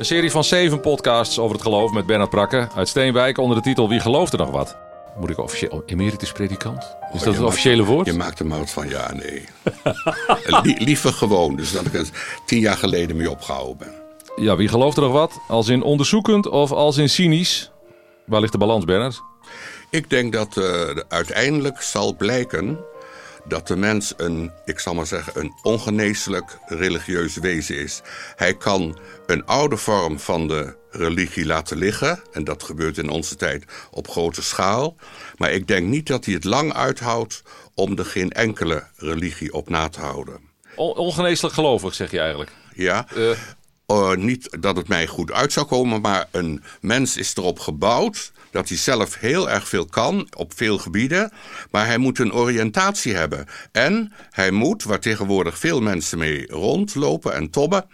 Een serie van zeven podcasts over het geloof met Bernard Prakke uit Steenwijk onder de titel Wie gelooft er nog wat? Moet ik officieel emeritus predikant? Is Oh, dat het maakt- officiële woord? Je maakt er maar wat van, ja, nee. Lie- liever gewoon, dus dat ik er tien jaar geleden mee opgehouden ben. Ja, wie gelooft er nog wat? Als in onderzoekend of als in cynisch? Waar ligt de balans, Bernard? Ik denk dat eh, uiteindelijk zal blijken dat de mens een, ik zal maar zeggen, een ongeneeslijk religieus wezen is. Hij kan een oude vorm van de religie laten liggen. En dat gebeurt in onze tijd op grote schaal. Maar ik denk niet dat hij het lang uithoudt om er geen enkele religie op na te houden. On- ongeneeslijk gelovig, zeg je eigenlijk. Ja, Eh, Uh, niet dat het mij goed uit zou komen, maar een mens is erop gebouwd dat hij zelf heel erg veel kan op veel gebieden, maar hij moet een oriëntatie hebben. En hij moet, waar tegenwoordig veel mensen mee rondlopen en tobben,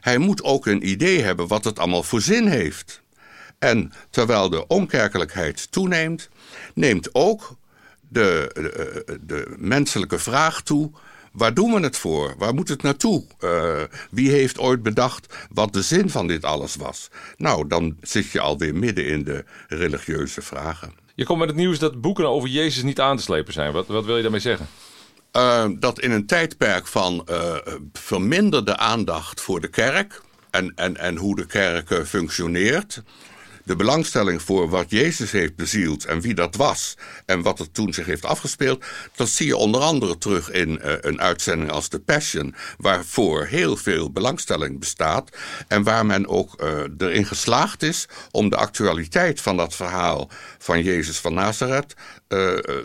hij moet ook een idee hebben wat het allemaal voor zin heeft. En terwijl de onkerkelijkheid toeneemt, neemt ook de, de menselijke vraag toe. Waar doen we het voor? Waar moet het naartoe? Eh, wie heeft ooit bedacht wat de zin van dit alles was? Nou, dan zit je alweer midden in de religieuze vragen. je komt met het nieuws dat boeken over Jezus niet aan te slepen zijn. Wat, wat wil je daarmee zeggen? Eh, dat in een tijdperk van eh, verminderde aandacht voor de kerk en, en, en hoe de kerk functioneert. De belangstelling voor wat Jezus heeft bezield en wie dat was en wat er toen zich heeft afgespeeld, dat zie je onder andere terug in eh, een uitzending als The Passion, waarvoor heel veel belangstelling bestaat en waar men ook eh, erin geslaagd is om de actualiteit van dat verhaal van Jezus van Nazareth eh,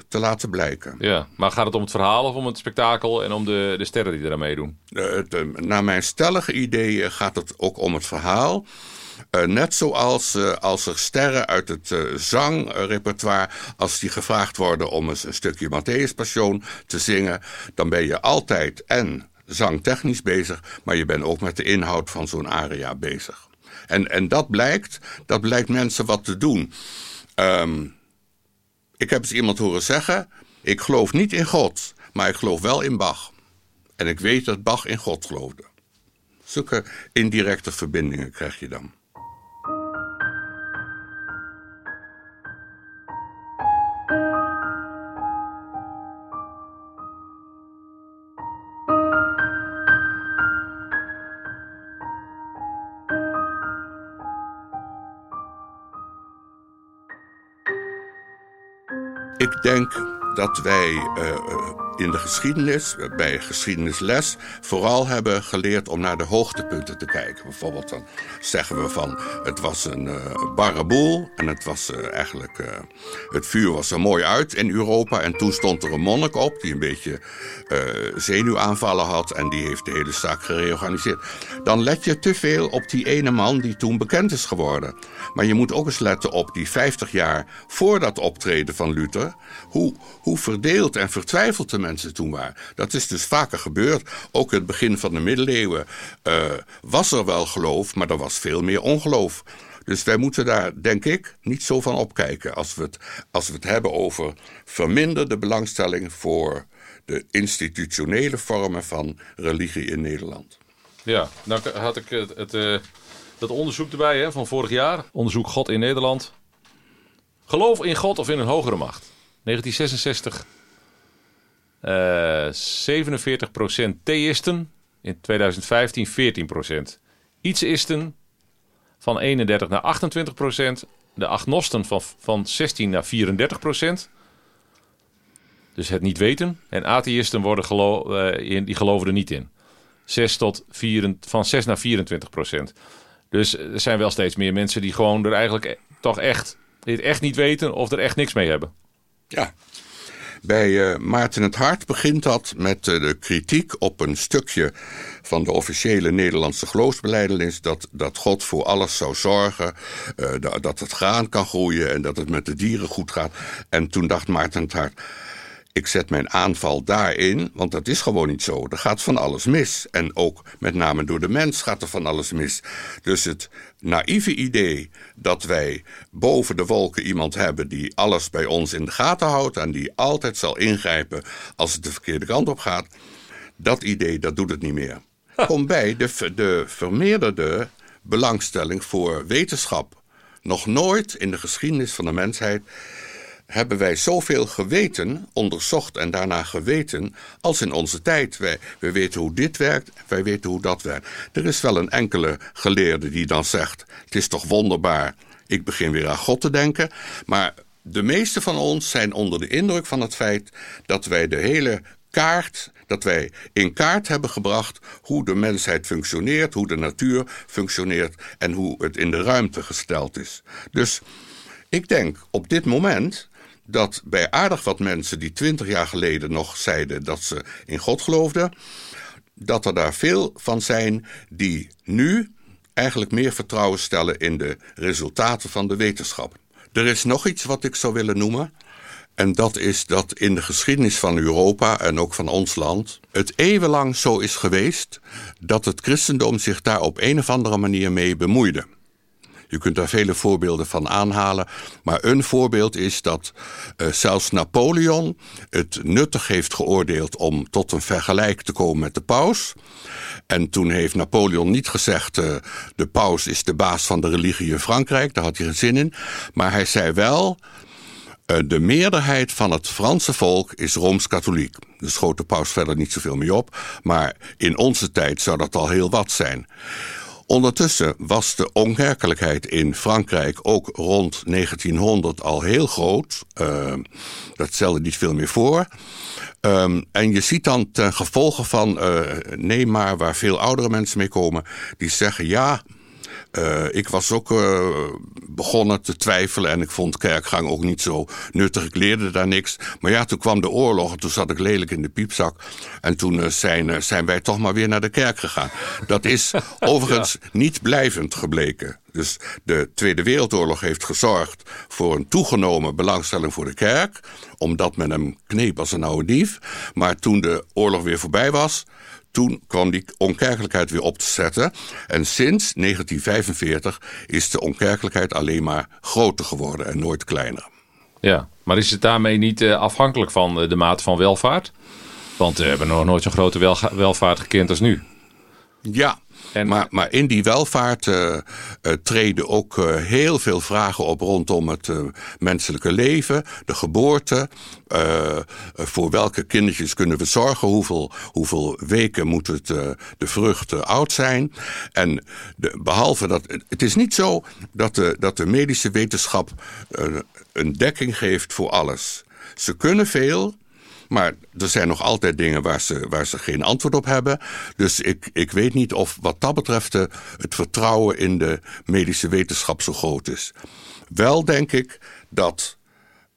te laten blijken. Ja, maar gaat het om het verhaal of om het spektakel en om de, de sterren die eraan meedoen? Naar mijn stellige idee gaat het ook om het verhaal. Eh, net zoals eh, als er sterren uit het eh, zangrepertoire, als die gevraagd worden om eens een stukje Matthäus Passion te zingen, dan ben je altijd en zangtechnisch bezig, maar je bent ook met de inhoud van zo'n aria bezig. En, en dat blijkt, dat blijkt mensen wat te doen. Ehm, ik heb eens iemand horen zeggen, ik geloof niet in God, maar ik geloof wel in Bach. En ik weet dat Bach in God geloofde. Zulke indirecte verbindingen krijg je dan. Denk dat wij eh, in de geschiedenis, bij geschiedenisles, vooral hebben geleerd om naar de hoogtepunten te kijken. Bijvoorbeeld dan zeggen we van het was een eh barre boel en het was eh, eigenlijk, eh, het vuur was er mooi uit in Europa. En toen stond er een monnik op die een beetje zenuwaanvallen had en die heeft de hele zaak gereorganiseerd. Dan let je te veel op die ene man die toen bekend is geworden. Maar je moet ook eens letten op die 50 jaar voor dat optreden van Luther. Hoe, hoe verdeeld en vertwijfeld de toen. Dat is dus vaker gebeurd. Ook het begin van de middeleeuwen eh, was er wel geloof, maar er was veel meer ongeloof. Dus wij moeten daar, denk ik, niet zo van opkijken als we het, als we het hebben over verminderde belangstelling voor de institutionele vormen van religie in Nederland. Ja, nou had ik het, het, eh, dat onderzoek erbij hè, van vorig jaar. Onderzoek God in Nederland. Geloof in God of in een hogere macht. 1966. Eh 47% theïsten. In 2015 14%. Ietsisten van 31 naar 28%. De agnosten van, van 16 naar 34%. Dus het niet weten. En atheïsten worden gelo eh, in- die geloven er niet in. 6 tot 4, van 6 naar 24 procent. Dus er zijn wel steeds meer mensen die gewoon er eigenlijk e- toch echt dit echt niet weten of er echt niks mee hebben. Ja. Bij eh, Maarten het Hart begint dat met eh, de kritiek op een stukje van de officiële Nederlandse geloofsbeleidenis dat, dat God voor alles zou zorgen, eh, dat, dat het graan kan groeien en dat het met de dieren goed gaat. En toen dacht Maarten het Hart, ik zet mijn aanval daarin, want dat is gewoon niet zo. Er gaat van alles mis. En ook met name door de mens gaat er van alles mis. Dus het naïeve idee dat wij boven de wolken iemand hebben die alles bij ons in de gaten houdt en die altijd zal ingrijpen als het de verkeerde kant op gaat, dat idee dat doet het niet meer. Kom bij de, de vermeerderde belangstelling voor wetenschap. Nog nooit in de geschiedenis van de mensheid hebben wij zoveel geweten, onderzocht en daarna geweten, als in onze tijd. Wij, wij weten hoe dit werkt, wij weten hoe dat werkt. Er is wel een enkele geleerde die dan zegt: Het is toch wonderbaar, ik begin weer aan God te denken. Maar de meeste van ons zijn onder de indruk van het feit dat wij de hele kaart, dat wij in kaart hebben gebracht hoe de mensheid functioneert, hoe de natuur functioneert en hoe het in de ruimte gesteld is. Dus ik denk op dit moment dat bij aardig wat mensen die twintig jaar geleden nog zeiden dat ze in God geloofden, dat er daar veel van zijn die nu eigenlijk meer vertrouwen stellen in de resultaten van de wetenschap. Er is nog iets wat ik zou willen noemen. En dat is dat in de geschiedenis van Europa en ook van ons land het eeuwenlang zo is geweest dat het christendom zich daar op een of andere manier mee bemoeide. Je kunt daar vele voorbeelden van aanhalen. Maar een voorbeeld is dat uh, zelfs Napoleon het nuttig heeft geoordeeld om tot een vergelijk te komen met de paus. En toen heeft Napoleon niet gezegd: uh, de paus is de baas van de religie in Frankrijk. Daar had hij geen zin in. Maar hij zei wel. Uh, de meerderheid van het Franse volk is rooms-katholiek. Er schoot de paus verder niet zoveel mee op. Maar in onze tijd zou dat al heel wat zijn. Ondertussen was de onkerkelijkheid in Frankrijk ook rond 1900 al heel groot. Uh, dat stelde niet veel meer voor. Um, en je ziet dan ten gevolge van, uh, nee maar, waar veel oudere mensen mee komen, die zeggen ja, uh, ik was ook uh, begonnen te twijfelen en ik vond kerkgang ook niet zo nuttig. Ik leerde daar niks. Maar ja, toen kwam de oorlog en toen zat ik lelijk in de piepzak. En toen uh, zijn, zijn wij toch maar weer naar de kerk gegaan. Dat is overigens ja. niet blijvend gebleken. Dus de Tweede Wereldoorlog heeft gezorgd voor een toegenomen belangstelling voor de kerk. Omdat men hem kneep als een oude dief. Maar toen de oorlog weer voorbij was, toen kwam die onkerkelijkheid weer op te zetten. En sinds 1945 is de onkerkelijkheid alleen maar groter geworden en nooit kleiner. Ja, maar is het daarmee niet uh, afhankelijk van uh, de mate van welvaart? Want we hebben nog nooit zo'n grote wel welvaart gekend als nu. Ja, Maar, maar in die welvaart uh, uh, treden ook uh, heel veel vragen op rondom het menselijke leven, de geboorte. voor welke kindertjes kunnen we zorgen? Hoeveel, hoeveel weken moet het, de vrucht oud zijn? En de, behalve dat. Het is niet zo dat dat de medische wetenschap een dekking geeft voor alles. Ze kunnen veel, maar er zijn nog altijd dingen waar ze, waar ze geen antwoord op hebben. Dus ik, ik weet niet of wat dat betreft het vertrouwen in de medische wetenschap zo groot is. Wel denk ik dat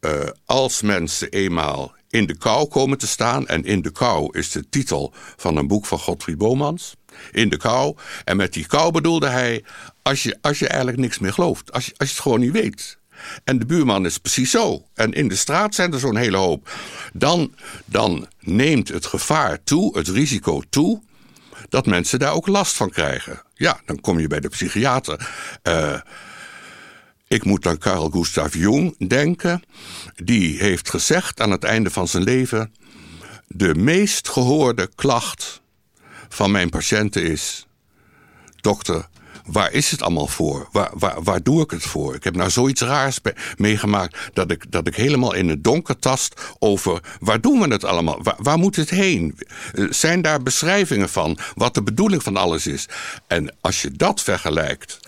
uh, als mensen eenmaal in de kou komen te staan, en in de kou is de titel van een boek van Godfried Bomans. In de kou. En met die kou bedoelde hij, als je, als je eigenlijk niks meer gelooft, als je, als je het gewoon niet weet. En de buurman is precies zo. En in de straat zijn er zo'n hele hoop. Dan, dan neemt het gevaar toe, het risico toe, dat mensen daar ook last van krijgen. Ja, dan kom je bij de psychiater. Uh, ik moet aan Carl Gustav Jung denken. Die heeft gezegd aan het einde van zijn leven: De meest gehoorde klacht van mijn patiënten is: Dokter, waar is het allemaal voor? Waar, waar, waar doe ik het voor? Ik heb nou zoiets raars meegemaakt dat ik, dat ik helemaal in het donker tast over waar doen we het allemaal? Waar, waar moet het heen? Zijn daar beschrijvingen van wat de bedoeling van alles is? En als je dat vergelijkt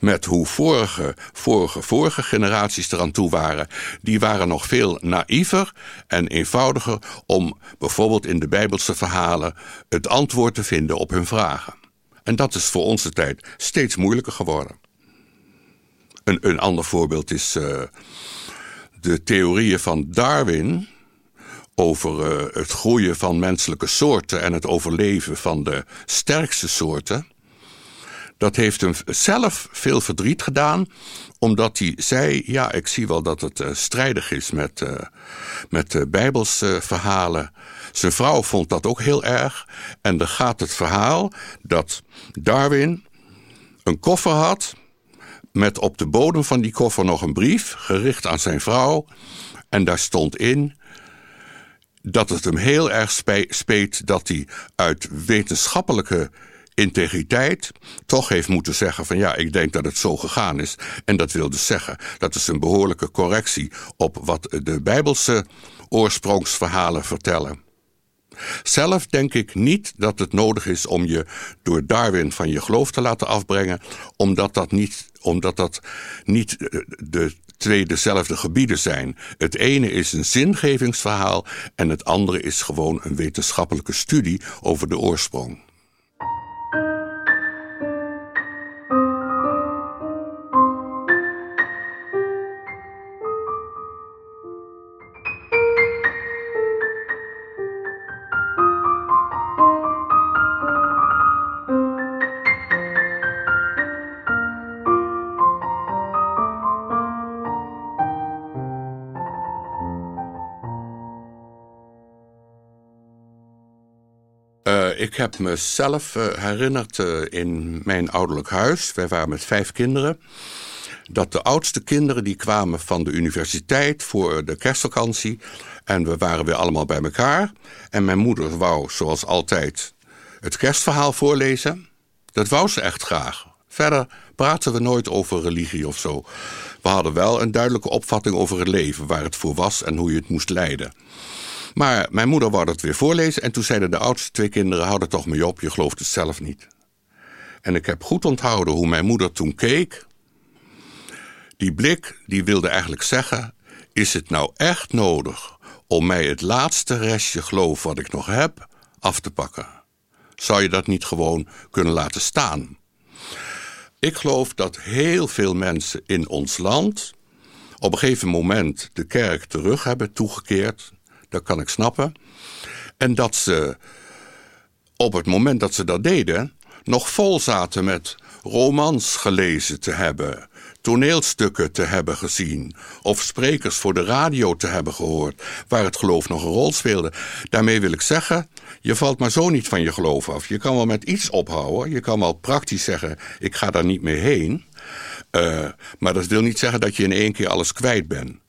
met hoe vorige, vorige, vorige generaties eraan toe waren. Die waren nog veel naïver en eenvoudiger om bijvoorbeeld in de Bijbelse verhalen het antwoord te vinden op hun vragen. En dat is voor onze tijd steeds moeilijker geworden. Een, een ander voorbeeld is uh, de theorieën van Darwin over uh, het groeien van menselijke soorten en het overleven van de sterkste soorten. Dat heeft hem zelf veel verdriet gedaan, omdat hij zei: Ja, ik zie wel dat het uh, strijdig is met, uh, met Bijbelse verhalen. Zijn vrouw vond dat ook heel erg. En er gaat het verhaal dat Darwin een koffer had. Met op de bodem van die koffer nog een brief, gericht aan zijn vrouw. En daar stond in dat het hem heel erg speet dat hij uit wetenschappelijke integriteit toch heeft moeten zeggen van ja, ik denk dat het zo gegaan is. En dat wil dus zeggen, dat is een behoorlijke correctie op wat de Bijbelse oorsprongsverhalen vertellen. Zelf denk ik niet dat het nodig is om je door Darwin van je geloof te laten afbrengen, omdat dat niet, omdat dat niet de twee dezelfde gebieden zijn. Het ene is een zingevingsverhaal en het andere is gewoon een wetenschappelijke studie over de oorsprong. Ik heb mezelf uh, herinnerd uh, in mijn ouderlijk huis. Wij waren met vijf kinderen. Dat de oudste kinderen die kwamen van de universiteit voor de kerstvakantie. En we waren weer allemaal bij elkaar. En mijn moeder wou, zoals altijd, het kerstverhaal voorlezen. Dat wou ze echt graag. Verder praten we nooit over religie of zo. We hadden wel een duidelijke opvatting over het leven, waar het voor was en hoe je het moest leiden. Maar mijn moeder wou dat weer voorlezen en toen zeiden de oudste twee kinderen: hou er toch mee op, je gelooft het zelf niet. En ik heb goed onthouden hoe mijn moeder toen keek. Die blik die wilde eigenlijk zeggen: is het nou echt nodig om mij het laatste restje geloof wat ik nog heb af te pakken? Zou je dat niet gewoon kunnen laten staan? Ik geloof dat heel veel mensen in ons land op een gegeven moment de kerk terug hebben toegekeerd dat kan ik snappen. En dat ze op het moment dat ze dat deden, nog vol zaten met romans gelezen te hebben, toneelstukken te hebben gezien of sprekers voor de radio te hebben gehoord waar het geloof nog een rol speelde. Daarmee wil ik zeggen, je valt maar zo niet van je geloof af. Je kan wel met iets ophouden, je kan wel praktisch zeggen, ik ga daar niet meer heen. Uh, maar dat wil niet zeggen dat je in één keer alles kwijt bent.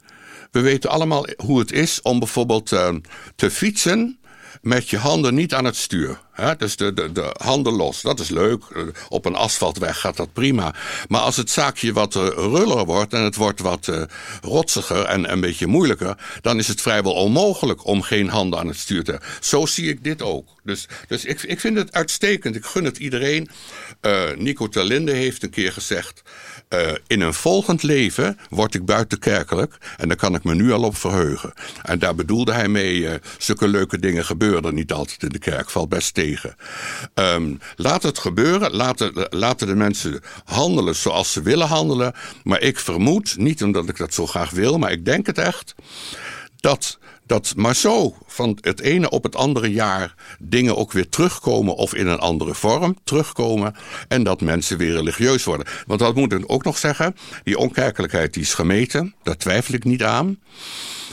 We weten allemaal hoe het is om bijvoorbeeld uh, te fietsen met je handen niet aan het stuur. Dus de, de, de handen los, dat is leuk. Eh, op een asfaltweg gaat dat prima. Maar als het zaakje wat uh, ruller wordt en het wordt wat uh, rotsiger en een beetje moeilijker, dan is het vrijwel onmogelijk om geen handen aan het stuur te hebben. Zo zie ik dit ook. Dus, dus ik, ik vind het uitstekend. Ik gun het iedereen. Nico Terlinde heeft een keer gezegd. In een volgend leven word ik buitenkerkelijk en daar kan ik me nu al op verheugen. En daar bedoelde hij mee, zulke leuke dingen gebeuren niet altijd in de kerk, valt best tegen. Um, laat het gebeuren, laten, laten de mensen handelen zoals ze willen handelen. Maar ik vermoed, niet omdat ik dat zo graag wil, maar ik denk het echt, dat dat maar zo van het ene op het andere jaar dingen ook weer terugkomen of in een andere vorm terugkomen en dat mensen weer religieus worden. Want dat moet ik ook nog zeggen, die onkerkelijkheid die is gemeten, daar twijfel ik niet aan.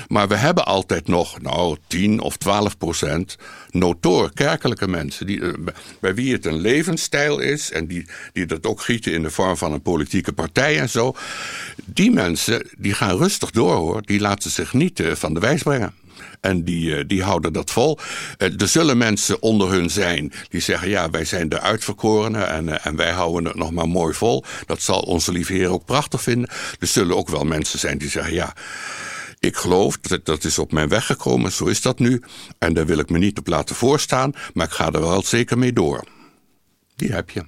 Maar we hebben altijd nog, nou, 10 of 12 procent notoor kerkelijke mensen. Die, eh, bij wie het een levensstijl is en die, die dat ook gieten in de vorm van een politieke partij en zo. Die mensen, die gaan rustig door hoor. Die laten zich niet uh, van de wijs brengen. En die, eh, die houden dat vol. Er zullen mensen onder hun zijn die zeggen: ja, wij zijn de uitverkorenen en, en wij houden het nog maar mooi vol. Dat zal onze lieve Heer ook prachtig vinden. Er zullen ook wel mensen zijn die zeggen: ja. Ik geloof, dat, dat is op mijn weg gekomen, zo is dat nu. En daar wil ik me niet op laten voorstaan, maar ik ga er wel zeker mee door. Die heb je.